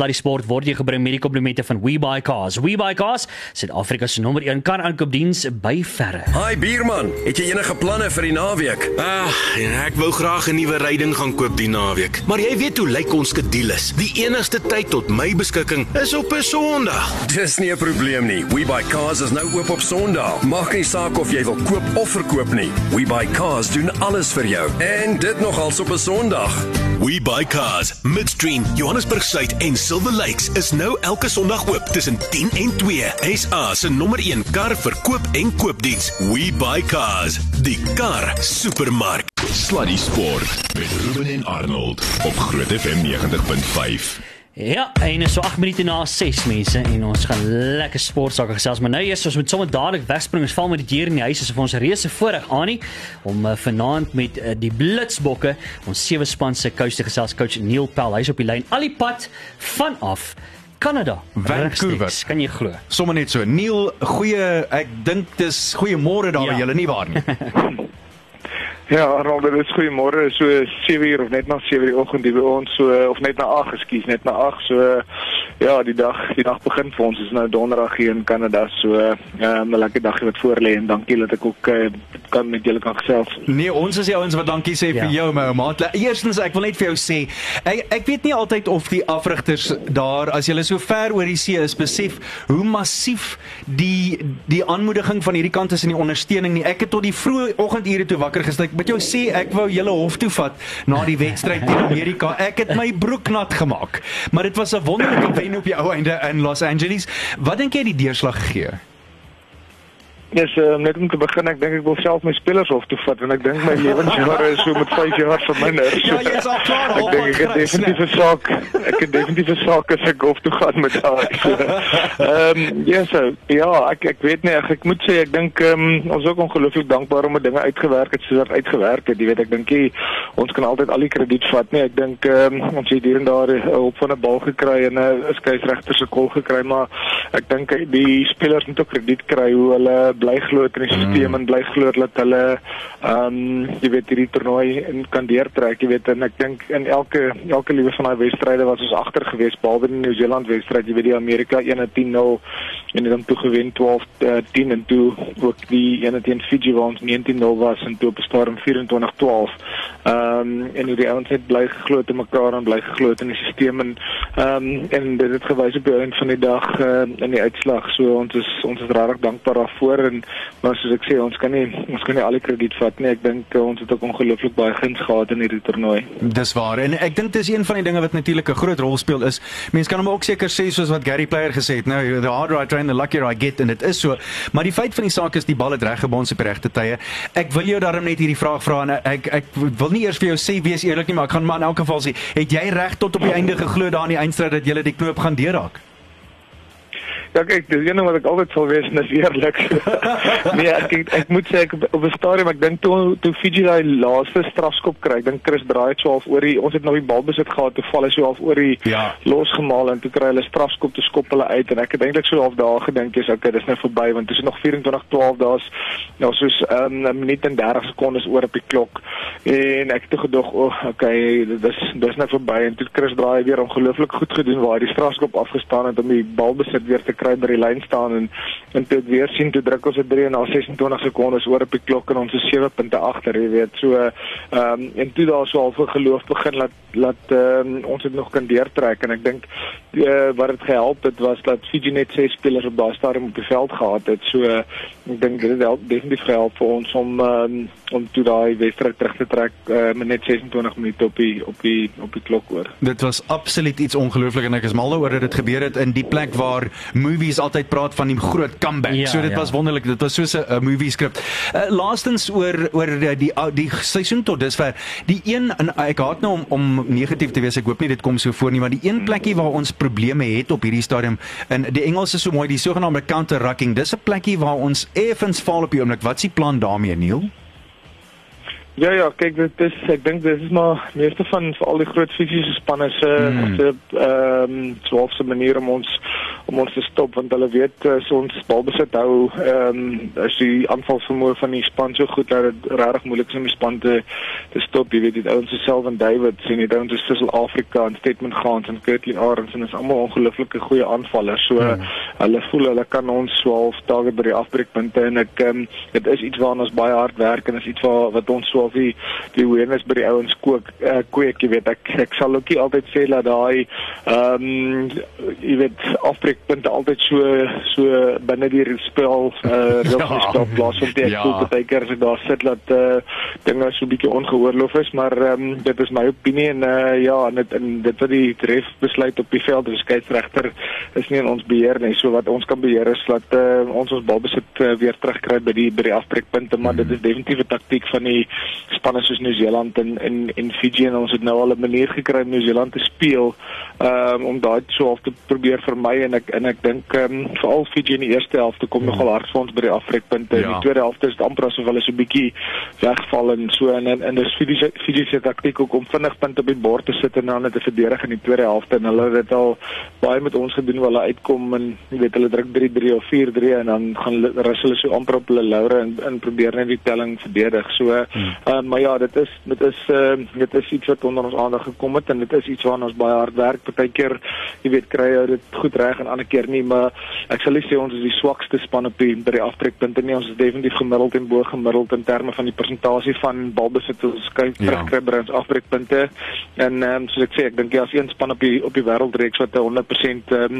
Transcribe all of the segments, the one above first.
Sluddy Sport word jy gebring met die komplimente van WeBuyCars. WeBuyCars, Suid-Afrika se nommer 1 kar aankoopdiens by verre. Hi Bierman, het jy enige planne vir die naweek? Ah, ja, ek wou graag 'n nuwe ryding gaan koop die naweek. Maar jy weet hoe lyk ons skedules. Die enigste tyd tot my beskikking is op 'n Sondag. Dis nie 'n probleem nie. WeBuyCars is nou oop op Sondag. Maak nie saak of jy wil koop of verkoop nie. WeBuyCars doen alles vir jou. En dit nogals op 'n Sondag. We buy cars. Midstream, Johannesburg Suid en Silver Lakes is nou elke Sondag oop tussen 10 en 2. SA se nommer 1 kar verkoop en koopdiens. We buy cars. Die kar supermark. Sluddy Sport met Ruben en Arnold op Groot FM 90.5. Ja, en is so 8 minute na 6 mense en ons gaan lekker sport sake gesels, maar nou eers ons moet sommer dadelik wegspring. Ons val met die dier in die huis is vir ons reuse voorreg aan nie om uh, vanaand met uh, die Blitsbokke ons sewe span se coach te gesels, coach Neil Pel. Hy's op die lyn al die pad vanaf Kanada, Vancouver. Rechtstreeks, Kan jy glo? Sommige net so. Neil, goeie ek dink dis goeiemôre daar Ja. by julle nie waar nie. Ja, Arnold, dit is goeiemôre. So 7 uur of net na 7 uur die oggend hier by ons, so of net na 8, ekskuus, net na 8. So ja, die dag, die dag begin vir ons. Dit is nou donderdag hier in Kanada. So ja, 'n lekker dag wat voor lê en dankie dat ek ook uh, kan met julle kan gesels. Nee, ons is die ouens wat dankie sê Ja. vir jou my ou maat. La- Eerstens, ek wil net vir jou sê, ek ek weet nie altyd of die afrigters daar as jy so ver oor die see is, besef hoe massief die die aanmoediging van hierdie kant is en die ondersteuning nie. Ek het tot die vroeë oggendure toe wakker gestaan. Ek moet jou sê, ek wou julle hof toe vat na die wedstryd teen Amerika. Ek het my broek nat gemaak. Maar dit was 'n wonderlike wen op die ou einde in Los Angeles. Wat dink jy het die deurslag gegee? Yes, uh, net om te begin, ek dink ek wil self my spelers hof toe vat want ek dink my lewensjare is so met 5 jaar verminder. So, Ja, jy is al klaar, Ek halfpad dink ek het definitief 'n saak. Ek het definitief 'n saak as ek hof toe gaan met haar. Ehm ja, so ja, ek ek weet nie ek, ek moet sê ek dink ehm um, ons is ook ongelooflik dankbaar om dinge uitgewerk het soos wat uitgewerk het. Jy weet, ek dink jy ons kan altyd al die krediet vat, nee. Ek dink ehm um, ons het hier en daar op van 'n bal gekry en 'n skeieregter se kol gekry, maar ek dink die spelers moet ook krediet kry hoe hulle bly glo in die stelsel en bly glo dat hulle ehm um, jy weet hierdie toernooi in kan deurtrek, jy weet en ek dink in elke elke liewe van daai wedstryde was ons agter gewees behalwe die Nieu-Seeland wedstryd, jy weet die Amerika 1-10-0 en dan toe gewen 12-10 en toe ook die ene teen Fiji waar ons 19-0 was en toe op 'n stadium 24-12. Ehm um, en hoe die ouens het bly geglo te mekaar en bly geglo in die stelsel en ehm um, en dit het gewys op die einde van die dag uh, in die uitslag. So ons is ons is regtig dankbaar daarvoor en maar soos ek sê ons kan nie ons kan nie al die krediet vat nie. Ek dink uh, ons het ook ongelooflik baie guns gehad in hierdie toernooi. Dis waar. En ek dink dis een van die dinge wat natuurlik 'n groot rol speel is. Mense kan hom ook seker sê soos wat Gary Player gesê het nou the harder I train the luckier I get en dit is so. Maar die feit van die saak is die bal het reg gebons op die regte tye. Ek wil jou daarom net hierdie vraag vra en ek ek wil nie eers vir jou sê wees eerlik nie maar ek gaan maar in elk geval sê het jy reg tot op die einde geglo daar in die eindstryd dat jy die knoop gaan deurraak Ja kyk, dis een ding wat ek altyd sal wees en dis eerlik. nee, ek ek, ek moet sê ek op 'n stadium ek dink toe toe Fiji daai laaste strafskop kry, ek dink Chris draai het so half oor die ons het nou die bal besit gehad, toe val hy so half oor die Ja. losgemaal en toe kry hulle strafskop te skop hulle uit en ek het eintlik so half daar gedink jy's okay, dis nou verby want dit is nog 24-12 daar's nou soos um, 'n minuut en 30 sekondes oor op die klok en ek het gedog, o, oh, okay, dis dis nou verby en toe Chris draai weer ongelooflik goed gedoen waar hy die strafskop afgestaan het om die bal besit weer te kry by die lyn staan en en toe ek weer sien toe druk ons dit 3 en na 26 sekondes oor op die klok en ons is 7 punte agter, jy weet. So ehm um, en toe daar so half geloof begin laat ehm um, ons dit nog kan deurtrek en ek dink uh, wat dit gehelp het was dat Fiji net ses spelers op daai stadium op die veld gehad het. So uh, ek dink dit het help, definitief gehelp vir ons om um, om toe daai wedstryd terug te trek uh, met net 26 minute op die op die op die klok oor. Dit was absoluut iets ongelooflik en ek is mal oor dat dit gebeur het in die plek waar movies altyd praat van die groot comeback. Ja, so dit ja. was wonderlik. Dit was soos 'n uh, movie skrip. Uh, laastens oor oor die die, ou- die seisoen tot dusver. Die een en ek haat nou om om negatief te wees. Ek hoop nie dit kom so voor nie, maar die een plekkie waar ons probleme het op hierdie stadium in die Engels is so mooi, die sogenaamde counter-rucking. Dis 'n plekkie waar ons effens val op die oomblik. Wat is die plan daarmee, Neil? Ja ja, kyk dit is ek dink dit is maar meeste van vir al die groot fisiese spanne se Mm. se ehm um, swaalse manier om ons om ons te stop want hulle weet as ons balbesit hou ehm um, as die aanvalsvermoë van die span so goed dat dit regtig moeilik is om die span te te stop jy weet die ouens soos Selvan David sien die ouens soos Cecil Afrika en Statement Gans en Kurtley Arends en is almal ongelooflike goeie aanvallers so hmm. hulle voel hulle kan ons 12 dae by die afbreekpunte en ek ehm um, dit is iets waarna ons baie hard werk en is iets waar wat ons so of die die awareness by die ouens kook uh, kweek jy weet ek ek sal ook nie altyd sê dat daai ehm um, jy weet afbreekpunte altyd so so binne die spel eh uh, regtig ja. plaas om te ek ja. voel baie keer as ek daar sit dat eh uh, dinge so 'n bietjie ongehoorloof is maar ehm um, dit is my opinie en eh uh, ja en dit en dit wat die ref besluit op die veld is skeieregter is nie in ons beheer nie so wat ons kan beheer is dat eh uh, ons ons balbesit uh, weer terugkry by die by die afbreekpunte maar mm. dit is definitief 'n taktiek van die spanne soos Nieu-Seeland en en en Fiji en ons het nou al 'n manier gekry om Nieu-Seeland te speel um, om daai so af te probeer vermy en ek en ek dink um, veral Fiji in die eerste helfte kom hmm. nogal hard vir ons by die afrekpunte ja. in die tweede helfte is dit amper asof hulle so 'n bietjie wegval en so en en, en dis Fiji Fiji se taktiek ook om vinnig punte op die bord te sit en dan net te verdedig in die tweede helfte en hulle het dit al baie met ons gedoen waar hulle uitkom en jy weet hulle druk 3-3 of 4-3 en dan gaan rus hulle so amper op hulle laure en, en probeer net die telling verdedig so hmm. Uh, maar ja dit is dit is uh, dit is iets wat onder ons aandag gekom het en dit is iets waarna ons baie hard werk. Partykeer jy weet kry jy dit goed reg en ander keer nie maar ek sal nie sê ons is die swakste span op die by die aftrekpunte nie. Ons is definitief gemiddeld en bo gemiddeld in terme van die persentasie van balbesit ons kyk terugkry ja. by ons aftrekpunte. En um, soos ek sê ek dink jy as een span op die op die wêreldreeks wat 100% um,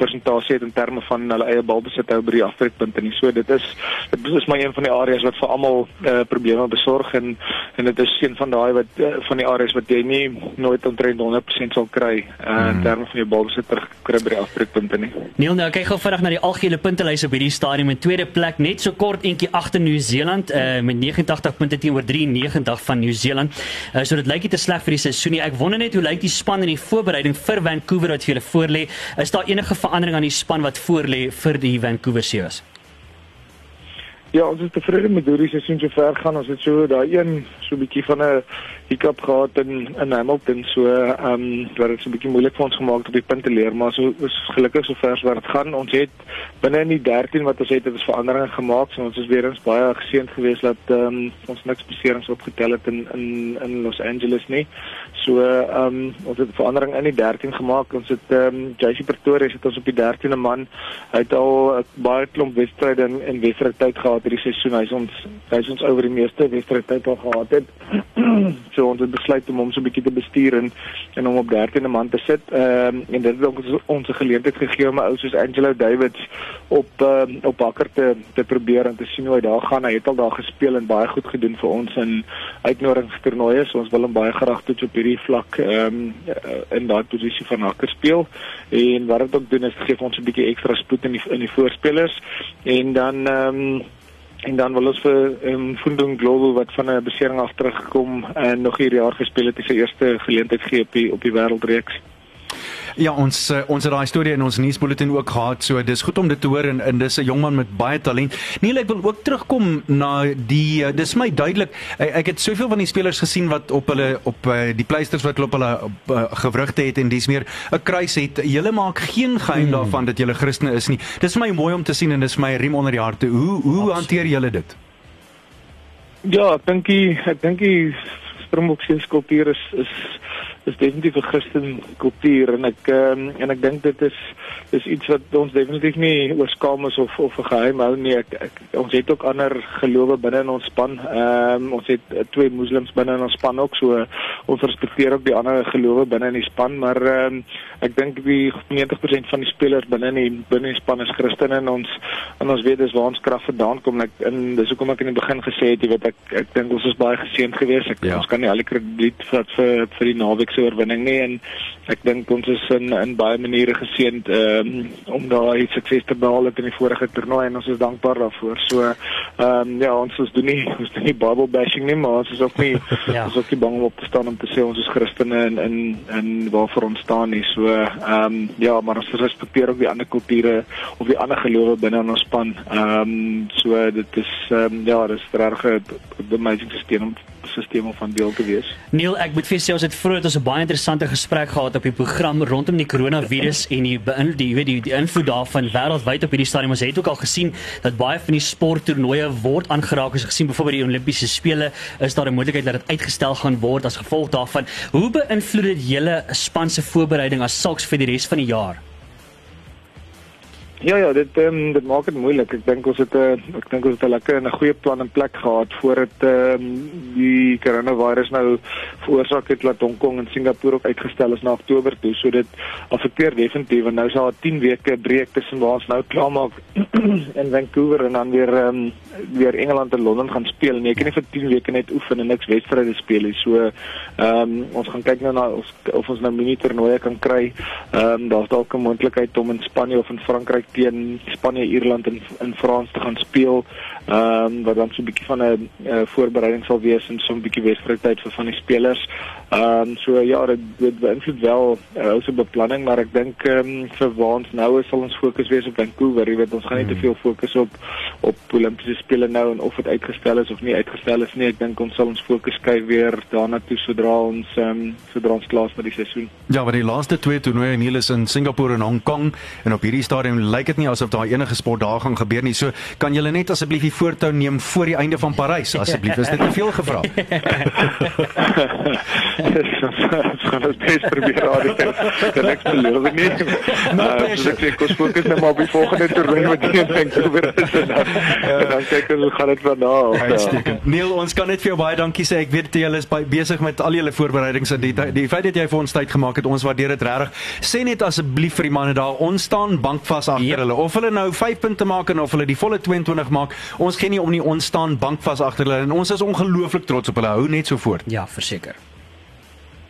persentasie het in terme van hulle eie balbesit hou by die aftrekpunte nie. So dit is dit is maar een van die areas wat vir almal uh, probleme besorg en en dit is een van daai wat uh, van die areas wat jy nie nooit omtrent 100% sal kry uh, in terme van jou balbesitter kry by die afbreekpunte nie. Neil, nou kyk gou vinnig na die algehele puntelys op hierdie stadium in tweede plek net so kort eentjie agter Nieu-Seeland uh, met 89 punte teenoor 93 van Nieu-Seeland. Uh, so dit lyk nie te sleg vir die seisoen nie. Ek wonder net hoe lyk die span in die voorbereiding vir Vancouver wat vir julle voorlê? Is daar enige verandering aan die span wat voorlê vir die Vancouver Seals? Ja, ons is tevrede met hoe die seisoen so ver gaan. Ons het so daai een so 'n bietjie van 'n hiccup gehad in in Hamilton so ehm um, wat dit so 'n bietjie moeilik vir ons gemaak het op die punte leer, maar so is gelukkig so ver waar dit gaan. Ons het binne in die 13 wat ons het, het ons veranderinge gemaak. So ons is weer eens baie geseënd geweest dat ehm um, ons niks beserings opgetel het in in in Los Angeles nie. So ehm um, ons het verandering in die 13 gemaak. Ons het ehm um, JC Pretoria het ons op die 13de man. Hy het al baie klomp wedstryde in in wedstryd tyd gehad hierdie seisoen. Hy's ons hy's ons oor die meeste wedstryd tyd al gehad het. so ons het besluit om hom so 'n bietjie te bestuur en en hom op 13de man te sit. Ehm um, en dit het ook ons 'n geleentheid gegee om 'n ou soos Angelo Davids op um, op bakker te te probeer en te sien hoe hy daar gaan. Hy het al daar gespeel en baie goed gedoen vir ons in uitnodigingstoernooie. So ons wil hom baie graag toets op hierdie vlak ehm um, in daai posisie van hakker speel. En wat dit ook doen is gee ons 'n bietjie ekstra spoed in die in die voorspelers en dan ehm um, en dan wil ons vir ehm um, Fundung Global wat van 'n besering af terugkom en nog hierdie jaar gespeel het, sy eerste geleentheid gee op die op die wêreldreeks. Ja, ons uh, ons het daai storie in ons nuusbulletin ook gehad. So dis goed om dit te hoor en, en dis 'n jongman met baie talent. Nee, ek wil ook terugkom na die uh, dis my duidelik. Ek, ek het soveel van die spelers gesien wat op hulle op uh, die pleisters wat hulle op hulle uh, gewrigte het en dis meer 'n kruis het. Julle maak geen geheim hmm. daarvan dat julle Christene is nie. Dis vir my mooi om te sien en dis my riem onder die harte. Hoe hoe hanteer julle dit? Ja, ek dink ek dink die Springbok se kultuur is is is definitief 'n Christen kultuur en ek um, en ek dink dit is is iets wat ons definitief nie oorskaam is of of 'n geheim hou nie. Ek, ek ons het ook ander gelowe binne in ons span. Ehm um, ons het uh, twee moslems binne in ons span ook so ons respekteer ook die ander gelowe binne in die span, maar ehm um, ek dink die 90% van die spelers binne in die binne in die span is Christene en ons en ons weet dis waar ons krag vandaan kom. Ek in dis hoekom ek in die begin gesê het jy weet ek ek dink ons is baie geseënd geweest. Ek ja. ons kan nie. Die krediet vir vir vir die naweek se oorwinning nie en ek dink ons is in in baie maniere geseënd um, om daai sukses te behaal in die vorige toernooi en ons is dankbaar daarvoor. So ehm um, ja, ons is doen nie ons doen nie Bible bashing nie, maar ons is ook nie ja. ons is ook nie bang om op te staan om te sê ons is Christene en in in waarvoor ons staan nie. So ehm um, ja, maar ons respekteer ook die ander kulture of die ander gelowe binne in ons span. Ehm um, so dit is ehm um, ja, dit is regtig 'n amazing stelsel om stelsel om van deel te wees. Neil, ek moet vir jou sê ons het vroeër ons 'n baie interessante gesprek gehad op die program rondom die koronavirus en die beïnvloed die weet die, die invloed daarvan wêreldwyd op hierdie stadium. Ons het ook al gesien dat baie van die sporttoernooie word aangeraak. Ons het gesien byvoorbeeld die Olimpiese spele is daar 'n moontlikheid dat dit uitgestel gaan word as gevolg daarvan. Hoe beïnvloed dit julle span se voorbereiding as sulks vir die res van die jaar? Ja ja, dit um, dit maak dit moeilik. Ek dink ons het 'n uh, ek dink ons het 'n lekker en 'n goeie plan in plek gehad voordat ehm um, die coronavirus nou veroorsaak het dat Hong Kong en Singapore ook uitgestel is na Oktober toe. So dit affekteer definitief en nou is daar 10 weke breek tussen waar ons nou klaar maak in Vancouver en dan weer ehm um, weer Engeland en Londen gaan speel. Nee, ek kan nie vir 10 weke net oefen en niks wedstryde speel nie. So ehm um, ons gaan kyk nou na of, of ons nou mini toernooie kan kry. Ehm um, daar's dalk 'n moontlikheid om in Spanje of in Frankryk teen Spanje, Ierland en in Frans te gaan speel. Ehm um, wat dan so 'n bietjie van 'n uh, voorbereiding sal wees en so 'n bietjie wedstrydtyd vir van die spelers. Ehm um, so ja, dit, dit beïnvloed wel uh, ons beplanning, maar ek dink ehm um, vir waar ons nou is, sal ons fokus wees op Vancouver. Jy weet, ons gaan nie te veel fokus op op Olimpiese spele nou en of dit uitgestel is of nie uitgestel is nie. Ek dink ons sal ons fokus skuif weer daarna toe sodra ons ehm um, sodra ons klaar is met die seisoen. Ja, maar die laaste twee toernooie in Niels in Singapore en Hong Kong en op hierdie stadium lyk dit nie asof daar enige sport daar gaan gebeur nie. So kan julle net asseblief die voortou neem voor die einde van Parys asseblief. Is dit te veel gevra? Ons gaan dit bes probeer raai. Kan ek beloof nie. Nou, ek sê kos fokus net maar op die volgende toernooi wat jy dink oor is en dan, en dan kyk ons hoe gaan dit van daar. Uitstekend. Neil, ons kan net vir jou baie dankie sê. Ek weet jy is besig met al julle voorbereidings en die die feit dat jy vir ons tyd gemaak het, ons waardeer dit regtig. Sê net asseblief vir die manne daar, ons staan bankvas agter yep. hulle. Of hulle nou 5 punte maak en of hulle die volle 22 maak, ons gee nie om nie, ons staan bankvas agter hulle en ons is ongelooflik trots op hulle. Hou net so voort. Ja, verseker.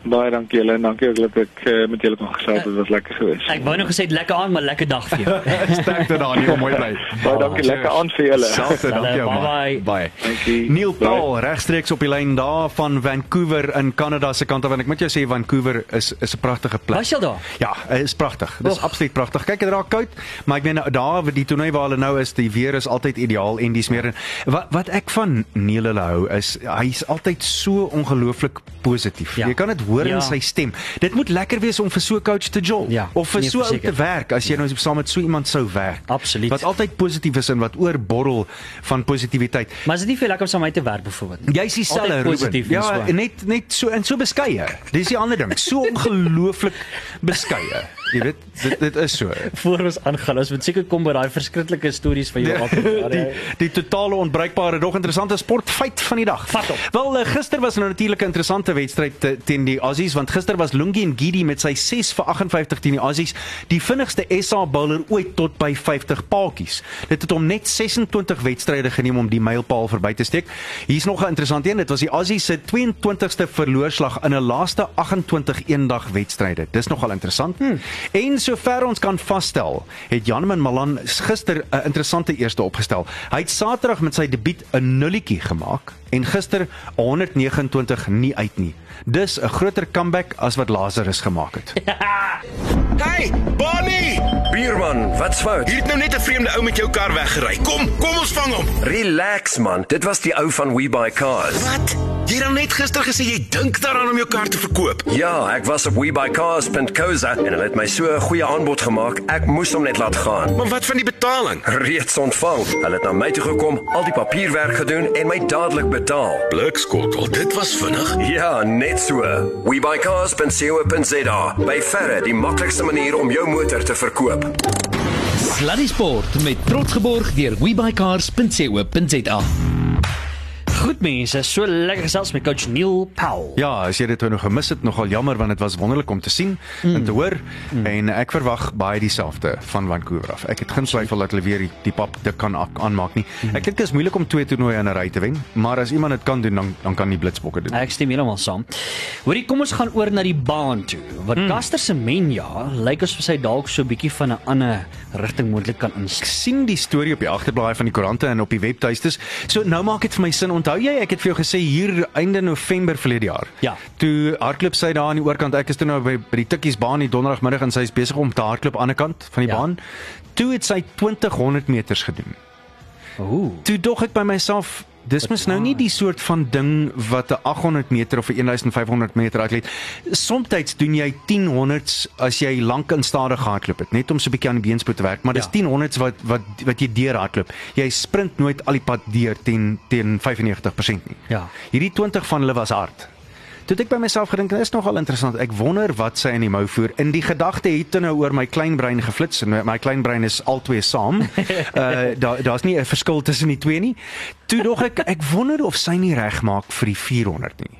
Baie dankie julle en dankie ook dat ek uh, met julle kon gesels. Dit was lekker geweest. Ek wou nog gesê lekker aan, maar lekker dag vir jou. Sterkte daar nie, mooi bly. Baie dankie, lekker aan vir julle. Selfs dankie jou man. Bye. Bye. Dankie. Neil Paul regstreeks op die lyn daar van Vancouver in Kanada se kant af en ek moet jou sê Vancouver is is 'n pragtige plek. Was jy daar? Ja, is pragtig. Dis oh. absoluut pragtig. Kyk, dit raak koud, maar ek meen daar waar die toernooi waar hulle nou is, die weer is altyd ideaal en dis meer wat wat ek van Neil hulle hou is hy's altyd so ongelooflik positief. Ja. Jy kan dit hoor ja. in sy stem. Dit moet lekker wees om vir so 'n coach te jol ja, of vir nee, so ou te werk as jy nou saam met so iemand sou werk. Absoluut. Wat altyd positief is en wat oorborrel van positiwiteit. Maar is dit nie vir lekker om saam met my te werk byvoorbeeld? Jy's dieselfde Ruben. en Ja, so. net net so en so beskeie. Dis die ander ding. So ongelooflik beskeie. Jy weet, dit dit is so. Voor ons aangaan, ons moet seker kom by daai verskriklike stories van jou altyd. Ja, die die totale onbruikbare nog interessante sportfeit van die dag. Vat op. Wel, eh, gister was nou natuurlik 'n interessante wedstryd te- teen die Aussies want gister was Lungi en Gidi met sy 6 vir 58 teen die Aussies die vinnigste SA bowler ooit tot by 50 paadjies. Dit het hom net 26 wedstryde geneem om die mylpaal verby te steek. Hier's nog 'n interessante een, dit was die Aussies se 22ste verloorslag in 'n laaste 28 eendag wedstryde. Dis nogal interessant. Hmm. En sover ons kan vasstel, het Janman Malan gister 'n interessante eerste opgestel. Hy het Saterdag met sy debuut 'n nulletjie gemaak en gister 129 nie uit nie. Dis 'n groter comeback as wat Lazarus gemaak het. Hey, Bonnie! Bierman, wat's fout? Hier het nou net 'n vreemde ou met jou kar weggery. Kom, kom ons vang hom. Relax man, dit was die ou van We Buy Cars. Wat? Jy het net gister gesê jy dink daaraan om jou kar te verkoop. Ja, ek was op webuycars.co.za en hulle het my so 'n goeie aanbod gemaak. Ek moes hom net laat gaan. Maar wat van die betaling? Reeds ontvang. Hulle het na my toe gekom, al die papierwerk gedoen en my dadelik betaal. Blikskottel, dit was vinnig. Ja, net so. webuycars.co.za. By verre die maklikste manier om jou motor te verkoop. Sluddy Sport met trots geborg deur webuycars.co.za. Goed mense, so lekker gesels met coach Neil Powell. Ja, as jy dit nou gemis het, nogal jammer want dit was wonderlik om te sien mm. en te hoor mm. en ek verwag baie dieselfde van Vancouver af. Ek het geen twyfel dat hulle weer die, die pap dik kan ak- aanmaak nie. Mm. Ek dink dit is moeilik om twee toernooie in 'n ry te wen, maar as iemand dit kan doen, dan dan kan die Blitsbokke doen. Ek stem heeltemal saam. Hoorie, kom ons gaan oor na die baan toe. Wat mm. Caster Semenya lyk asof sy dalk so 'n bietjie van 'n ander rigting moontlik kan Ek inslaan. sien die storie op die agterblaai van die koerante en op die webtuistes. So nou maak dit vir my sin. Onthou jy, ek het vir jou gesê hier einde November verlede jaar. Ja. Toe hardloop sy daar aan die oorkant. Ek is toe nou by, by die Tikkies baan die donderdagmiddag en sy is besig om te hardloop aan die ander kant van die Ja. baan. Toe het sy 2000 meters gedoen. Ooh. Toe dog ek by myself, Dis mos nou nie die soort van ding wat 'n 800 meter of 'n 1500 meter atleet. Somstyds doen jy 10 honderd's as jy lank en stadig hardloop het, net om so 'n bietjie aan die beenspoed te werk, maar dis Ja. 10 honderd's wat wat wat jy deur hardloop. Jy sprint nooit al die pad deur teen teen 95% nie. Ja. Hierdie 20 van hulle was hard. Toe het ek by myself gedink, dit is nogal interessant. Ek wonder wat sy in die mou voer. In die gedagte het toe nou oor my klein brein geflits en my- my klein brein is albei saam. Uh daar daar's nie 'n verskil tussen die twee nie. Toe dog ek ek wonder of sy nie reg maak vir die 400 nie.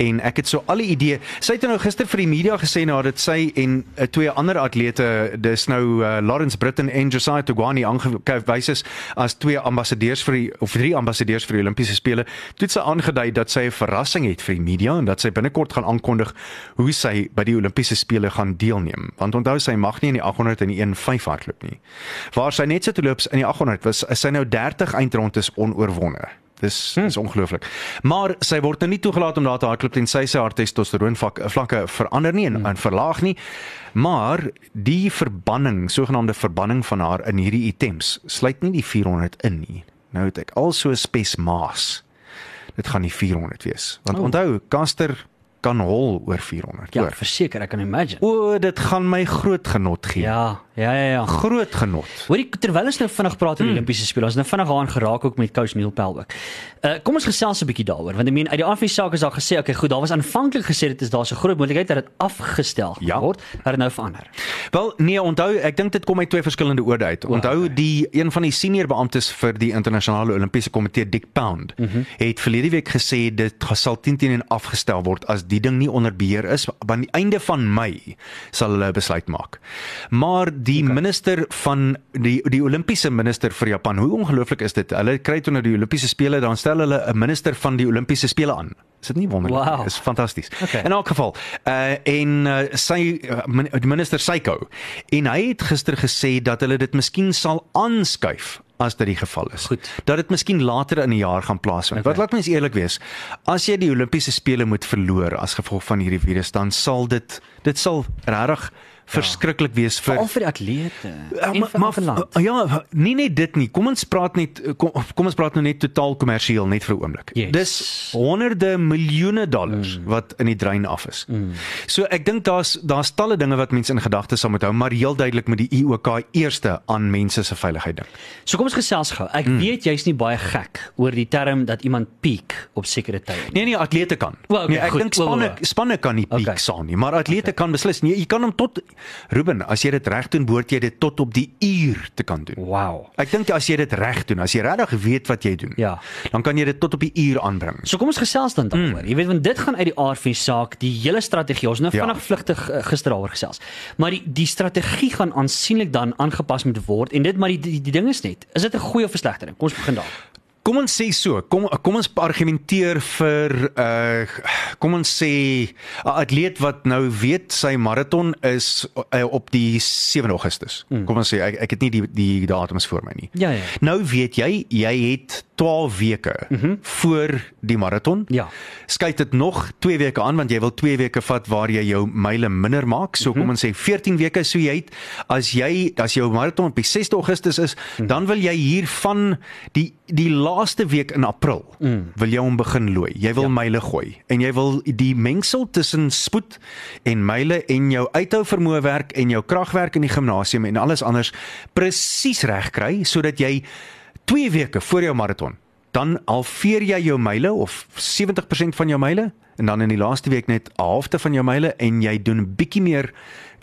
En ek het so al die idee. Sy het nou gister vir die media gesê nadat sy en uh, twee ander atlete, dis nou uh, Lawrence Britton en Josiah Togwani aangewys is as twee ambassadeurs vir die of drie ambassadeurs vir die Olimpiese spele. Toe het sy aangedui dat sy 'n verrassing het vir die media en dat sy binnekort gaan aankondig hoe sy by die Olimpiese spele gaan deelneem. Want onthou sy mag nie in die 800 en die 15 hardloop nie. Waar sy net so te loop in die 800 was sy nou 30 eindrondes onoorwonne. Dis Hm. dis ongelooflik. Maar sy word nou nie toegelaat om daar te hardloop tensy sy haar testosteroon vlak- vlakke verander nie en, Hm. en verlaag nie. Maar die verbanning, sogenaamde verbanning van haar in hierdie items sluit nie die 400 in nie. Nou het ek al so spes maas. Dit gaan die 400 wees. Want Oh. onthou, Caster kan hol oor 400, Ja, hoor. verseker, ek kan imagine. O, dit gaan my groot genot gee. Ja, ja, ja, ja. Groot genot. Hoorie, terwyl ons nou vinnig praat oor die Olimpiese spele, ons nou vinnig daaraan geraak ook met coach Neil Pel ook. Uh kom ons gesels 'n bietjie daaroor want ek meen uit die aanvang saak is daar gesê, okay, goed, daar was aanvanklik gesê dit is daar so groot moontlikheid dat dit afgestel Ja. word, dat dit nou verander. Wel, nee, onthou, ek dink dit kom uit twee verskillende oorde uit. Onthou die een van die senior beamptes vir die internasionale Olimpiese komitee, Dick Pound, mm -hmm. het verlede week gesê dit sal 10 teen 1 afgestel word as die ding nie onder beheer is. Aan die einde van Mei sal hulle 'n besluit maak. Maar die okay. minister van die die Olimpiese minister vir Japan, hoe ongelooflik is dit? Hulle kry toe nou die Olimpiese spele, dan stel hulle 'n minister van die Olimpiese spele aan. Is dit nie wonderlik? Wow. Dis fantasties. Okay. In elk geval, uh en uh, sy uh, min- die Syko en hy het gister gesê dat hulle dit miskien sal aanskuif as dit die geval is. Goed. Dat dit miskien later in die jaar gaan plaasvind. Okay. Wat laat mens eerlik wees, as jy die Olimpiese spele moet verloor as gevolg van hierdie virus, dan sal dit dit sal regtig verskriklik wees vir Veral vir die atlete Ja, en vir elke land. uh, ja, nie net dit nie. Kom ons praat net kom, kom ons praat nou net totaal kommersieel net vir 'n oomblik. Yes. Dis honderde miljoene dollars mm. wat in die drein af is. Mm. So ek dink daar's daar's talle dinge wat mense in gedagte sal moet hou, maar heel duidelik met die IOK eerste aan mense se veiligheid dink. So kom ons gesels gou. Ek mm. weet jy's nie baie gek oor die term dat iemand peak op sekere tye nie. Nee nee, atlete kan. O, okay, nee, ek dink spanne spanne kan nie piek Okay. saam nie, maar atlete okay. kan beslis. Nee, jy kan hom tot Ruben, as jy dit reg doen, behoort jy dit tot op die uur te kan doen. Wow. Ek dink as jy dit reg doen, as jy regtig weet wat jy doen, Ja. dan kan jy dit tot op die uur aanbring. So kom ons gesels dan daaroor. Mm. Jy weet want dit gaan uit die aard van die saak, die hele strategie. Ons nou Ja. vinnig vlugtig uh, gister daaroor gesels. Maar die die strategie gaan aansienlik dan aangepas moet word en dit maar die die, die ding is net, is dit 'n goeie of 'n slegte ding? Kom ons begin daar. Kom ons sê so, kom kom ons argumenteer vir uh kom ons sê 'n atleet wat nou weet sy maraton is uh, op die 7 Augustus. Mm. Kom ons sê ek ek het nie die die datums voor my nie. Ja, ja. Nou weet jy, jy het 12 weke mm -hmm. voor die maraton. Ja. Skyt dit nog 2 weke aan want jy wil 2 weke vat waar jy jou myle minder maak. So mm -hmm. kom ons sê 14 weke so jy het as jy as jou maraton op die 6 Augustus is, mm -hmm. dan wil jy hier van die die laaste week in April mm. wil jy hom begin looi. Jy wil ja. myle gooi en jy wil die mengsel tussen spoed en myle en jou uithou vermoë werk en jou kragwerk in die gimnasium en alles anders presies reg kry sodat jy 2 weke voor jou maraton dan halveer jy jou myle of 70% van jou myle en dan in die laaste week net halfte van jou myle en jy doen 'n bietjie meer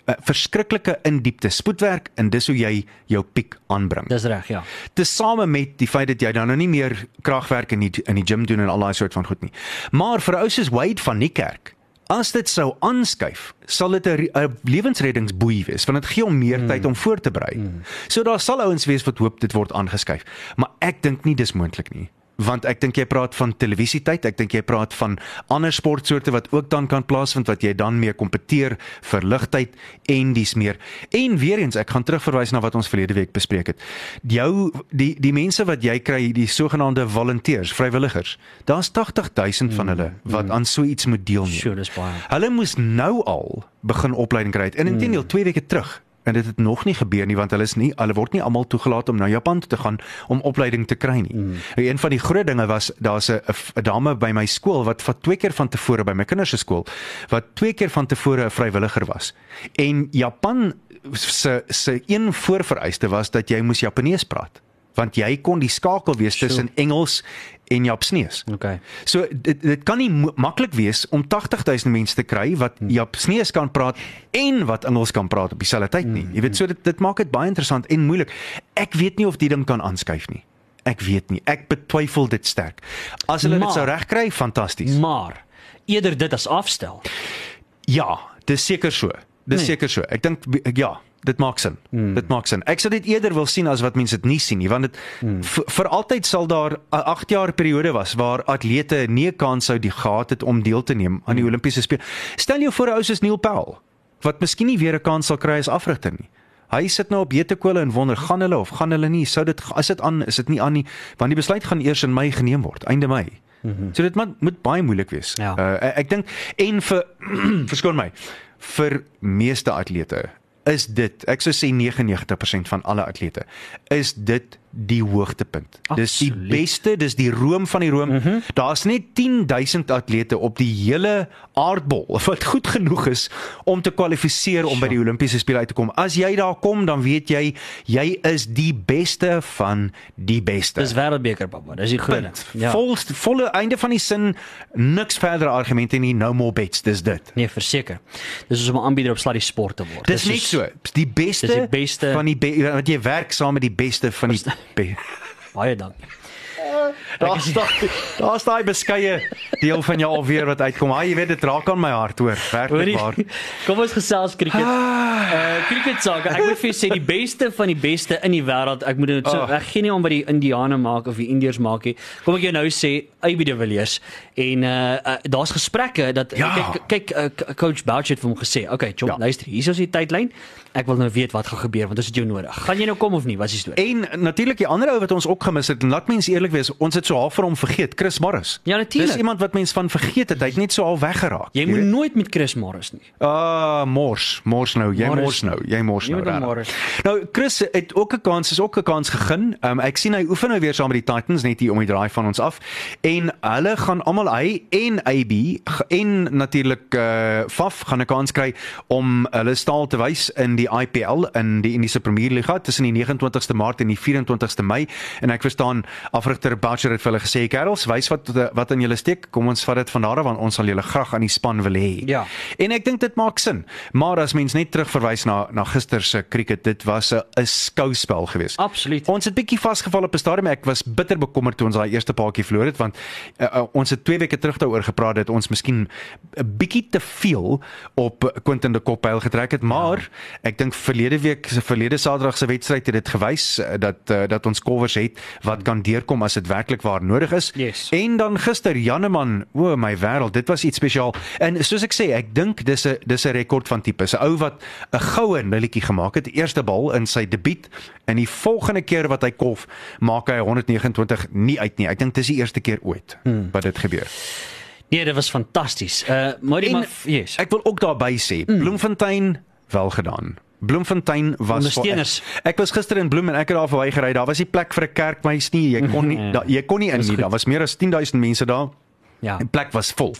uh, verskriklike in diepte spoedwerk en dis hoe jy jou piek aanbring. Dis reg, ja. Tesame met die feit dat jy dan nou nie meer kragwerk in die in die gym doen en al daai soort van goed nie. Maar vir ou soos Wade van Niekerk As dit sou aanskuif, sal dit 'n re- 'n lewensreddingsboei wees want dit gee hom meer mm. tyd om voor te berei. Mm. So daar sal ouens wees wat hoop dit word aangeskuif, maar ek dink nie dis moontlik nie want ek dink jy praat van televisietyd, ek dink jy praat van ander sportsoorte wat ook dan kan plaasvind wat jy dan mee kompeteer vir ligtyd en dis meer. En weer eens, ek gaan terugverwys na wat ons verlede week bespreek het. Jou die die mense wat jy kry, die sogenaamde volonteërs, vrywilligers. Daar's 80000 van hulle wat aan so iets moet deelneem. Sure, dis baie. Hulle moes nou al begin opleiding kry. En intendeel 2 weke terug en dit het nog nie gebeur nie want hulle is nie hulle word nie almal toegelaat om na Japan toe te gaan om opleiding te kry nie. Mm. Een van die groot dinge was daar's 'n dame by my skool wat vir twee keer van tevore by my kinders se skool wat twee keer van tevore 'n vrywilliger was. En Japan se se een voorvereiste was dat jy moes Japanees praat want jy kon die skakel wees tussen Engels en Japsnees. Okay. So dit dit kan nie maklik wees om 80000 mense te kry wat Hmm. Japsnees kan praat en wat Engels kan praat op dieselfde tyd nie. Jy weet so dit dit maak dit baie interessant en moeilik. Ek weet nie of die ding kan aanskuif nie. Ek weet nie. Ek betwyfel dit sterk. As hulle Maar- dit sou regkry, fantasties. Maar eerder dit as afstel. Ja, dis seker so. Dis Nee. seker so. Ek dink ja, dit maak sin. Hmm. Dit maak sin. Ek sou dit eerder wil sien as wat mense dit nie sien nie, want dit hmm. vir altyd sal daar 'n 8 jaar periode was waar atlete nie 'n kans sou die gehad het om deel te neem aan die Olimpiese spele. Stel jou voor 'n ou soos Neil Powell wat miskien nie weer 'n kans sal kry as afrigter nie. Hy sit nou op Betekole en wonder gaan hulle of gaan hulle nie. Sou dit as dit aan is dit nie aan nie, want die besluit gaan eers in Mei geneem word, einde Mei. Mm -hmm. So dit moet, moet baie moeilik wees. Ja. Uh, ek dink en vir verskoon my vir meeste atlete is dit ek sou sê 99% van alle atlete is dit die hoogtepunt. Dis die Absoluut. beste, dis die room van die room. Mm -hmm. Daar's net 10000 atlete op die hele aardbol wat goed genoeg is om te kwalifiseer om by die Olimpiese spele uit te kom. As jy daar kom, dan weet jy jy is die beste van die beste. Dis wêreldbeker pappa. Dis die groot. Ja. Vol volle einde van die sin niks verdere argumente nie, no more bets, dis dit. Nee, verseker. Dis soos om 'n aanbieder op Sluddy Sport te word. Dis net soos- so. Die beste, dis die beste- van die be wat jy werk saam met die beste van die be Baie dankie. Daar's daai daar's daai beskeie deel van jou alweer wat uitkom. Haai, jy weet dit raak aan my hart hoor, werklik waar. Kom ons gesels cricket. Uh cricket sake. Ek moet vir jou sê die beste van die beste in die wêreld. Ek moet dit so Ah. ek gee nie om wat die Indiane maak of die Indiërs maak nie. Kom ek jou nou sê AB de Villiers en uh, uh daar's gesprekke dat Ja. kyk kyk uh, coach Boucher het vir hom gesê, "Oké, Chom, Ja. ja. luister, hier is die tydlyn. Ek wil nou weet wat gaan gebeur want ons het jou nodig. Gaan jy nou kom of nie? Wat is die storie?" En natuurlik die ander ou wat ons ook gemis het, en laat mens eerlik wees, ons het so half van hom vergeet, Chris Morris. Ja, natuurlijk. Dis iemand wat mens van vergeet het, hy het net so al weggeraak. Jy moet nooit met Chris Morris nie. Ah, mors, mors nou, jy Morris. mors nou, jy mors nou. Morris. Nou Chris het ook 'n kans, is ook 'n kans gegeen. Um, ek sien hy oefen nou weer saam met die Titans net hier om die draai van ons af. En hulle gaan almal hy en AB en natuurlik uh Faf gaan 'n kans kry om hulle staal te wys in die IPL in die Indiese Premier Liga tussen die 29ste Maart en die 24ste Mei. En ek verstaan afrigter Boucher het vir hulle gesê, "Kerels, wys wat wat in julle steek. Kom ons vat dit van daar af want ons sal julle graag aan die span wil hê." Ja. En ek dink dit maak sin. Maar as mens net terugverwys na na gister se cricket, dit was 'n 'n skouspel geweest. Absoluut. Ons het bietjie vasgeval op 'n stadium. Ek was bitter bekommerd toe ons daai eerste paadjie verloor het want uh, uh, ons het 2 weke terug daaroor gepraat dat ons miskien 'n bietjie te veel op Quentin de Koppel getrek het, maar ja. ek dink verlede week se verlede Saterdag se wedstryd het dit gewys uh, dat uh, dat ons covers het wat kan deurkom as dit werklik waar nodig is. Yes. En dan gister Janneman, o my wêreld, dit was iets spesiaal. En soos ek sê, ek dink dis 'n dis 'n rekord van tipe. 'n Ou wat 'n goue nulletjie gemaak het, eerste bal in sy debuut en die volgende keer wat hy kolf, maak hy 129 nie uit nie. Ek dink dis die eerste keer ooit hmm. wat dit gebeur. Nee, dit was fantasties. Uh maar die maar yes. Ek wil ook daarby sê, mm. Bloemfontein wel gedaan. Bloemfontein was Ondersteuners. Ek, ek was gister in Bloem en ek het daar verby gery. Daar was nie plek vir 'n kerkmeis nie. Jy kon nie da, jy kon nie in nie. Daar was meer as 10000 mense daar. Ja. Die plek was vol.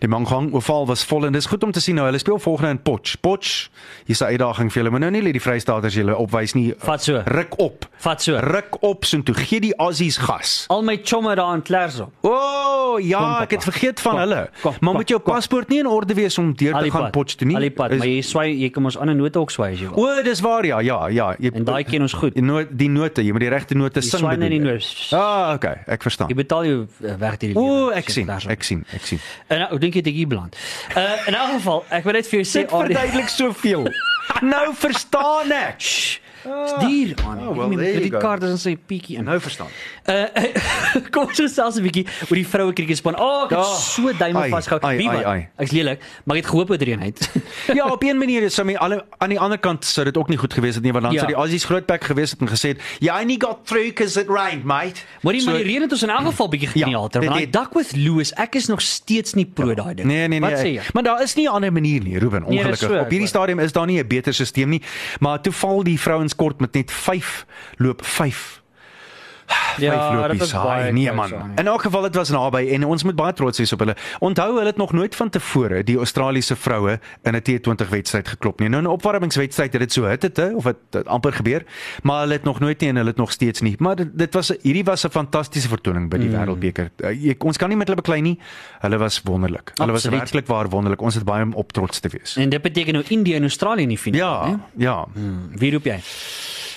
Die Mangang oval was vol en dis goed om te sien nou hulle speel volgende in Potch. Potch, hier's 'n uitdaging vir julle. Maar nou nie net die Vrystaaters julle opwys nie. Vat so. Ruk op. Vat so. Ruk op soontoe. Gee die Aussies gas. Al my chomme daar in Klerksdorp. O, oh, ja, Kom, ek het vergeet van Kom, hulle. kom, maar kom, moet jou kom. paspoort nie in orde wees om deur te gaan Potch toe nie? Alipad, Is- maar jy swaai jy kom ons ander note ook swaai as jy wil. O, dis waar ja, ja, ja. Jy En daai ken ons goed. die noot die note, jy moet die regte note Jy sing. swaai net die note. Ah, okay, ek verstaan. Jy betaal jou uh, werk hierdie O, lewe, ek sê sien, Klerksdorp. ek sien, ek sien. En nou dink jy dit hier beland. Uh in elk geval, ek wil net vir jou sê Dit verduidelik soveel. nou verstaan ek. Shh. Dis duur aan. oh, well, there you die kaart is in sy pietjie in. Nou verstaan. Uh, kom ons gesels 'n bietjie oor die vroue krieketspan. Oh, ek het Ja. so duime vasgehou. Ek's lelik, maar ek het gehoop oor eenheid. Ja, op een manier is sommer alle aan die ander kant sou dit ook nie goed gewees het nie want dan Ja. sou die Aussies grootbek gewees het en gesê het, "You only got through because it rained, mate." Maar die So- reën het ons in elk geval bietjie Ja. Ja, dit want daai het- Duckworth Lewis, ek is nog steeds nie pro daai ding. Nee nee nee. Wat sê jy? Maar daar is nie 'n ander manier nie, Ruben, Nee, dit ongelukkig. so, op ek hierdie stadium is daar nie 'n beter stelsel nie, maar toe val die vrouens kort met net 5 loop 5 Ja, dit was baie nee man. Annie. In elk geval dit was naby en ons moet baie trots wees op hulle. Onthou hulle het nog nooit van tevore die Australiese vroue in 'n T20 wedstryd geklop nie. Nou 'n opwarmingswedstryd het dit so hit het, of het amper gebeur, maar hulle het nog nooit nie en hulle het nog steeds nie. Maar dit, dit was hierdie was 'n fantastiese vertoning by die mm. Wêreldbeker. Jy- ons kan nie met hulle beklei nie. Hulle was wonderlik. Hulle was Absoluut. werklik waar wonderlik. Ons het baie om op trots te wees. En dit beteken nou Indië en Australië in die finaal. Ja, hè? ja. Wie roep jy?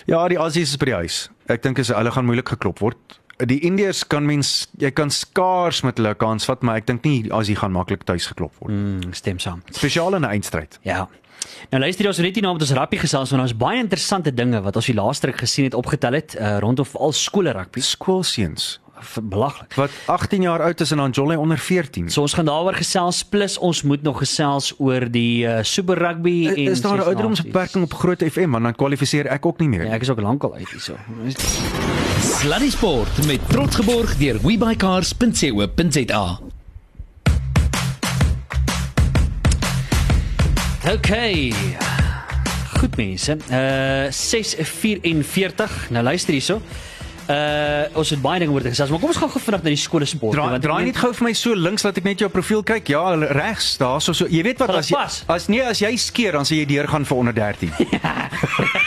Ja, die Aussies is by die huis. Ek dink as hulle gaan moeilik geklop word. Die Indiërs kan mens jy kan skaars met hulle kans vat, maar ek dink nie Aussie gaan maklik tuis geklop word. Mm. Stem saam. Spesiaal in 'n eindstryd. Ja. Nou luister jy ons net hier na met ons rappie gesels want ons baie interessante dinge wat ons die laaste ruk gesien het opgetel het uh, rondom al skole rugby. Skoolseuns Belaglik. wat 18 jaar oud is en dan Jolly onder 14. So ons gaan daaroor gesels plus ons moet nog gesels oor die uh, Super Rugby en is daar 'n ouderdomsbeperking op Groot FM want dan kwalifiseer ek ook nie meer. Ja, ek is ook lankal uit hierso. Sluddy Sport met trots geborg deur webycars.co.za. Okay. Goed mense. Uh 6:44. Nou luister hierso. Uh ons het baie dinge oor te gesels, maar kom ons gaan gou vinnig na die skole sport. Draai, want draai net gou vir my so links dat ek net jou profiel kyk. Ja, regs, daar so so. Jy weet wat as jy as nee, as jy skeer dan sê jy deur gaan vir onder 13. Ja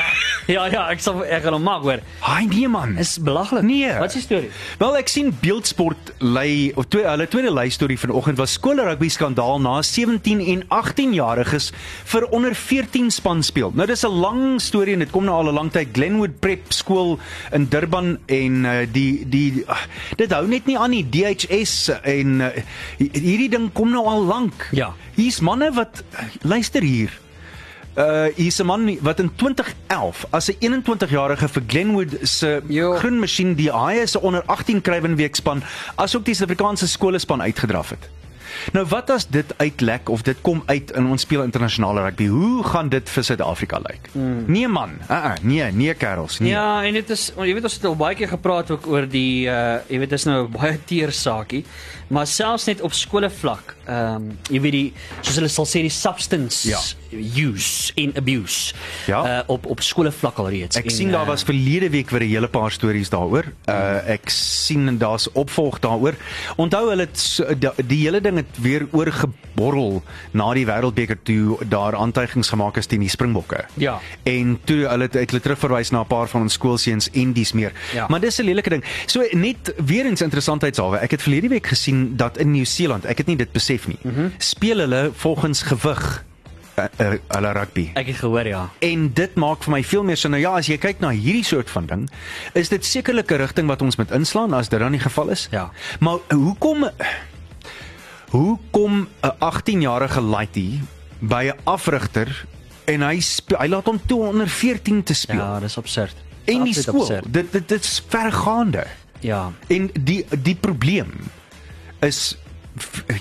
ja, ek sal ek gaan hom maak hoor. Haai nee man. Is belaglik. Nee. Wat is die storie? Wel ek sien Beeldsport lei of twee hulle tweede lei storie vanoggend was skool rugby skandaal na 17 en 18 jariges vir onder 14 span speel. Nou dis 'n lang storie en dit kom nou al 'n lang tyd Glenwood Prep skool in Durban en uh, die die uh, dit hou net nie aan die DHS en uh, hierdie ding kom nou al lank. Ja. Hier's manne wat luister hier. Uh hier's 'n man wat in 2011 as 'n 21-jarige vir Glenwood se groen masjien die Haie se onder 18 krywenweekspan asook die Suid-Afrikaanse skolespan uitgedraf het. Nou wat as dit uitlek of dit kom uit in ons speel internasionale rugby? Hoe gaan dit vir Suid-Afrika lyk? Mm. Nee man, uh -uh, nee, nee kerels, nee. Ja, en dit is jy weet ons het al baie keer gepraat ook oor die uh jy weet dis nou 'n baie teer saakie, maar selfs net op skole vlak. Ehm um, jy weet die soos hulle sal sê die substance Ja. use en abuse. Ja. Uh op op skole vlak alreeds. Ek En, sien daar uh, was verlede week weer 'n hele paar stories daaroor. Uh ek sien daar's opvolg daaroor. Onthou hulle het die, die hele ding het weer oorgeborrel na die Wêreldbeker toe daar aantuigings gemaak is teen die Springbokke. Ja. En toe hulle het hulle terugverwys na 'n paar van ons skoolseuns en dis meer. Ja. Maar dis 'n lelike ding. So net weer eens interessantheidshalwe. Ek het verlede week gesien dat in Nieu-Seeland, ek het nie dit besef nie, mm -hmm. speel hulle volgens gewig uh, hulle rugby. ek het gehoor ja. En dit maak vir my veel meer sin. Nou ja, as jy kyk na hierdie soort van ding, is dit sekerlik 'n rigting wat ons moet inslaan as dit dan die geval is. Ja. Maar hoekom hoekom 'n 18-jarige laaitie by 'n afrigter en hy speel, hy laat hom toe onder 14 te speel. Ja, dis absurd. en die skool, absurd. dit dit dit is vergaande. Ja. En die die probleem is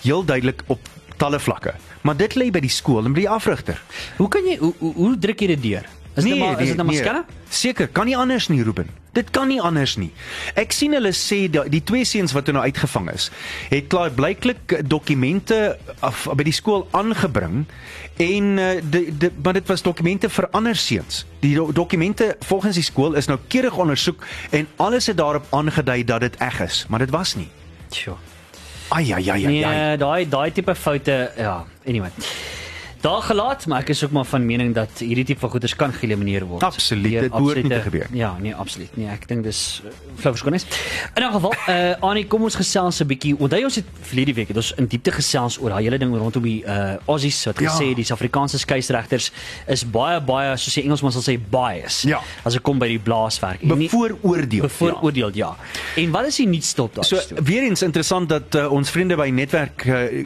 heel duidelik op talle vlakke. Maar dit lê by die skool en by die afrigter. Hoe kan jy hoe hoe, hoe druk jy dit deur? Is dit maar is dit nou maar skerp? Seker, kan nie anders nie, Ruben. Dit kan nie anders nie. Ek sien hulle sê dat die twee seuns wat nou uitgevang is, het klaar blyklik dokumente af by die skool aangebring en uh, die, die, maar dit was dokumente vir ander seuns. Die do, dokumente volgens die skool is nou keurig ondersoek en alles het daarop aangedui dat dit eg is, maar dit was nie. Sjoe. Ai ai ai. ai. Nee, daai daai tipe foute, ja, anyway. Daar gelaat, maar ek is ook maar van mening dat hierdie tipe van goeders kan geëlimineer word. Absoluut, dit behoort nie te gebeur. Ja, nee, absoluut. Nee, ek dink dis uh, flou verskoning. In elk geval, uh Annie, kom ons gesels 'n bietjie. Onthou ons het verlede week het ons in diepte gesels oor daai hele ding rondom die uh Aussies wat Ja. gesê die Suid-Afrikaanse skeieregters is baie baie soos die Engelsman sal sê bias Ja. as dit kom by die blaaswerk. Nie- Bevooroordeel. bevooroordeel, ja. En wat is die nuutste op daai So storie? weer eens interessant dat uh, ons vriende by Netwerk uh,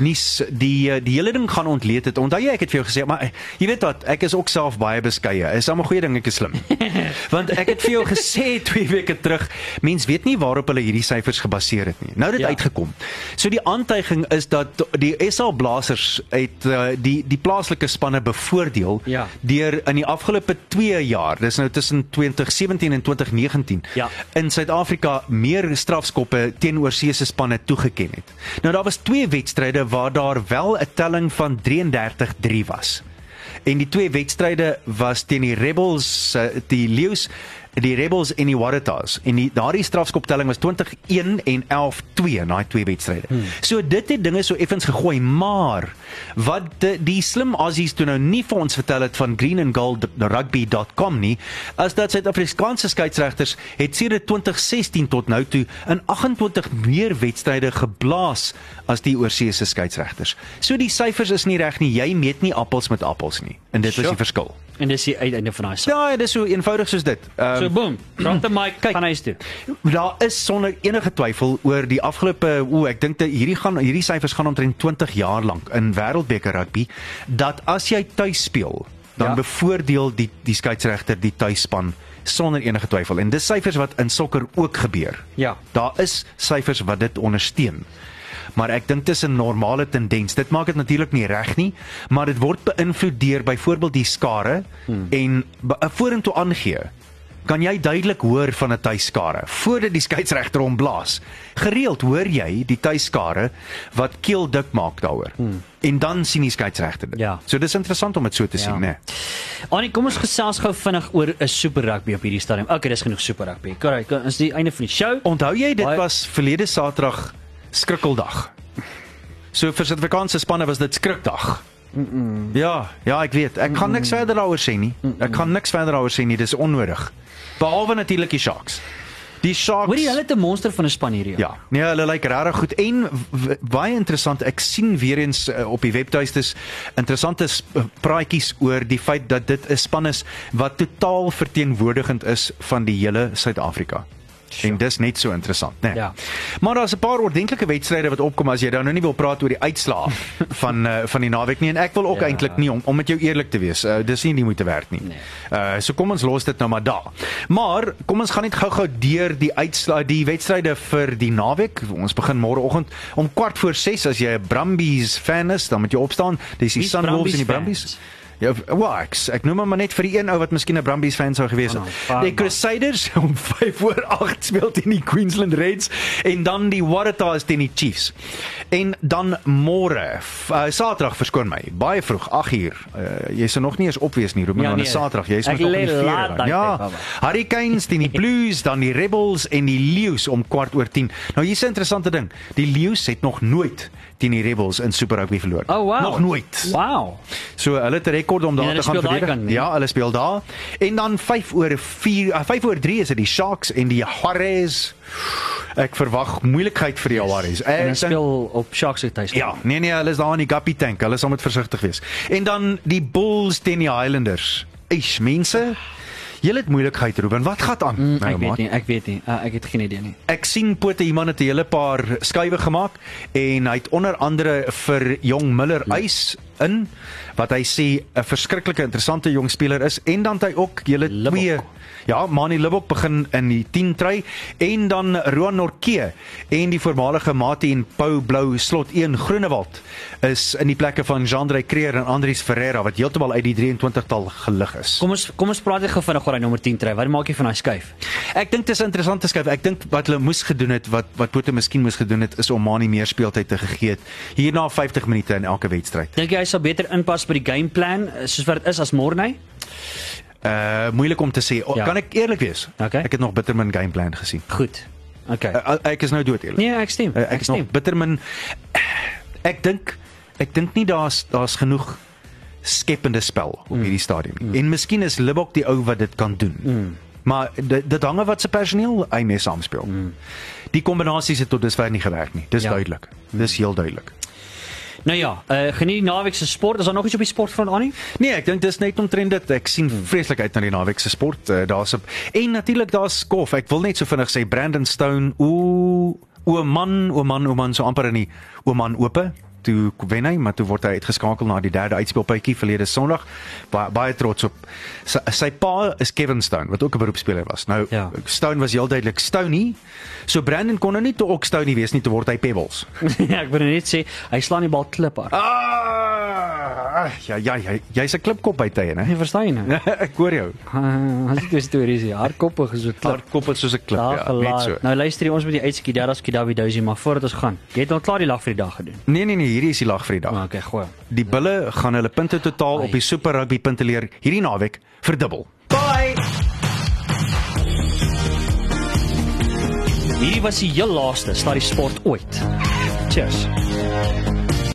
nuus die uh, die hele ding gaan ontleed het dit. Onthou jy ek het vir jou gesê, maar eh, jy weet wat, ek is ook self baie beskeie. Is almal goeie dinge slim. Want ek het vir jou gesê 2 weke terug, mense weet nie waarop hulle hierdie syfers gebaseer het nie. Nou dit Ja. uitgekom. So die aantuiging is dat die SA Blasers het uh, die die plaaslike spanne bevoordeel Ja. deur in die afgelope 2 jaar, dis nou tussen 2017 en 2019, Ja. in Suid-Afrika meer strafskoppe teenoor see se spanne toegeken het. Nou daar was twee wedstryde waar daar wel 'n telling van 33-3 was. En die twee wedstryde was teen die Rebels, eh, die Leeu's, die Rebels en die Waratahs. En die daardie strafskoptelling was 20-1 en 11-2 in daai twee wedstryde. Hmm. So dit het dinge so effens gegooi, maar wat die, die slim Aussies toe nou nie vir ons vertel het van greenandgoldrugby.com nie, as dat Suid-Afrikaanse skeieregters het sedert 2016 tot nou toe in 28 meer wedstryde geblaas as die oorseese skeieregters. So die syfers is nie reg nie. Jy meet nie appels met appels nie. En dit is Sure. die verskil. En dis die uiteinde van daai saak. Ja, dit is so eenvoudig soos dit. Ehm So boom, drop the mic, Kyk. gaan huis toe. Daar is sonder enige twyfel oor die afgelope o, ek dink hierdie gaan hierdie syfers gaan omtrent 20 jaar lank in wêreldbeker rugby dat as jy tuis speel, dan Ja. bevoordeel die die skeieregter die tuisspan sonder enige twyfel. En dis syfers wat in sokker ook gebeur. Ja. Daar is syfers wat dit ondersteun. Maar ek dink dis 'n normale tendens. Dit maak dit natuurlik nie reg nie, maar dit word beïnvloed deur byvoorbeeld die skare hmm. en 'n vorentoe aangee. Kan jy duidelik hoor van 'n tuiskare voordat die skeieregter hom blaas? Gereeld hoor jy die tuiskare wat keel dik maak daaroor. Hmm. En dan sien die skeieregter dit. Ja. So dis interessant om dit so te Ja. sien, né? Annie, kom ons gesels gou vinnig oor 'n super rugby op hierdie stadium. Okay, dis genoeg super rugby. Alright, is die einde van die show. Onthou jy dit Baie- was verlede Saterdag skrikkeldag. So vir Suid-Afrikaanse spanne was dit skrikdag. Mm -mm. Ja, ja, ek weet. Ek gaan niks verder daaroor sê nie. Ek gaan niks verder daaroor sê nie. Dis onnodig. Behalwe natuurlik die Sharks. Die Sharks Hoorie, hulle het 'n monster van 'n span hierdie jaar. Ja, nee, hulle lyk regtig goed en baie interessant. Ek sien weer eens uh, op die webtuistes interessante uh, praatjies oor die feit dat dit 'n span is wat totaal verteenwoordigend is van die hele Suid-Afrika. En dis net so interessant, né? Nee. Ja. Maar daar's 'n paar ordentlike wedstryde wat opkom as jy dan nou nie wil praat oor die uitslae van uh, van die naweek nie en ek wil ook Ja. eintlik nie om om met jou eerlik te wees. Uh, dis nie die moeite werd nie. Nee. Uh so kom ons los dit nou maar daar. Maar kom ons gaan net gou-gou deur die uitslae die wedstryde vir die naweek. Ons begin môreoggend om kwart voor 6 as jy 'n Brumbies fan is, dan moet jy opstaan. Dis die Sunwolves en die Brumbies Brumbies. Ja, wax. Ek noem hom maar net vir die een ou wat miskien 'n Brumbies fan sou gewees het. Oh, die Crusaders om 5 voor 8 speel teen die Queensland Reds en dan die Waratahs teen die Chiefs. En dan môre, uh, Saterdag verskoon my, baie vroeg, 8uur. Uh, jy sou nog nie eens opwees nie, Ruben, Ja, nee. nee, Saterdag, jy is Ek nog lê die daai Ja. Hurricanes teen die Blues, dan die Rebels en die Leeu's om kwart oor 10. Nou hier's 'n interessante ding. Die Leeu's het nog nooit teen die Rebels in Super Rugby verloor. Oh wow. Nog nooit. Wow. So hulle het 'n rekord om daar hulle te gaan verdedig. kant nie. Ja, hulle speel daar. En dan 5 oor 4, uh, 5 oor 3 is dit die Sharks en die Jaguars. Ek verwag moeilikheid vir die Jaguars. En hulle speel op Sharks se tuis. Ja, nee nee, hulle is daar in die Guppy tank. Hulle sal moet versigtig wees. En dan die Bulls teen die Highlanders. Eish, mense. Julle het moeilikheid, Ruben. Wat gaan aan? Mm, Nou, ek weet maat. nie, ek weet nie. Uh, ek het geen idee nie. Ek sien Pote iemand het 'n hele paar skuwe gemaak en hy het onder andere vir Jong Miller Eis in wat hy sê 'n verskriklike interessante jong speler is en dan hy ook julle twee Ja, Mani Libbok begin in die 10 try en dan Roan Norke en die voormalige Mati en Pau Blou slot 1 Groenewald is in die plekke van Jean-André Creer en Andries Ferreira wat heeltemal uit die 23-tal gelig is. Kom ons kom ons praat net gou vinnig oor daai nommer 10 trui. Wat maak jy van daai skuif? Ek dink dis 'n interessante skuif. Ek dink wat hulle moes gedoen het, wat wat Pote miskien moes gedoen het, is om Mani meer speeltyd te gegee het. Hierna 50 minute in elke wedstryd. Dink jy hy sal beter inpas by die gameplan eh, soos wat dit is as Morney? Uh moeilik om te sê. O, Ja. Kan ek eerlik wees? Okay. Ek het nog Bitterman gameplan gesien. Goed. Okay. Uh, ek is nou dood eerlik. Nee, ek stem. Uh, Ek ek is nog stem. Bitterman ek dink ek dink nie daar's daar's genoeg skepende spel op hierdie stadium nie. En miskien is Libbok die ou wat dit kan doen. Maar dit dit hang af wat se personeel hy mee saamspeel. Die kombinasies het tot dusver nie gewerk nie. Dis Ja. duidelik. Dis heel duidelik. Nou ja, uh, geniet die naweek se sport. Is daar nog iets op die sportfront aan nie? Nee, ek dink dis net omtrent dit. Ek sien vreeslik uit na die naweek se sport. Uh, daar's 'n en natuurlik daar's golf. Ek wil net so vinnig sê Brandon Stone, ooh, o man, o man, o man so amper in die o man ope. Toe wen hy, maar toe word hy uitgeskakel na die derde uitspelpuitjie verlede Sondag. Baie baie trots op sy, sy pa is Kevin Stone wat ook 'n beroepsspeler was. Nou Ja. Stone was heel duidelik Stoney. So Brandon kon nou nie te ook Stoney wees nie te word hy Pebbles. ja, ek wil net sê hy slaan die bal kliphard. Ah, ja ja, jy jy's 'n klipkop by tye, né? Jy verstaan nie. Ek hoor jou. As dit 'n storie is, hier, hardkoppig is so klip. Hardkop is soos 'n klip, Daar ja, net gelaat. so. Nou luister jy ons met die uitskiet daar skie David Dousie, maar voordat ons gaan, jy het al klaar die lag vir die dag gedoen. Nee nee nee, hierdie is die lag vir die dag. Okay, goeie. Die bulle gaan hulle punte totaal Ai. op die Super Rugby punteleer hierdie naweek verdubbel. Bye. Hierdie was die heel laaste Sluddy Sport ooit. Cheers.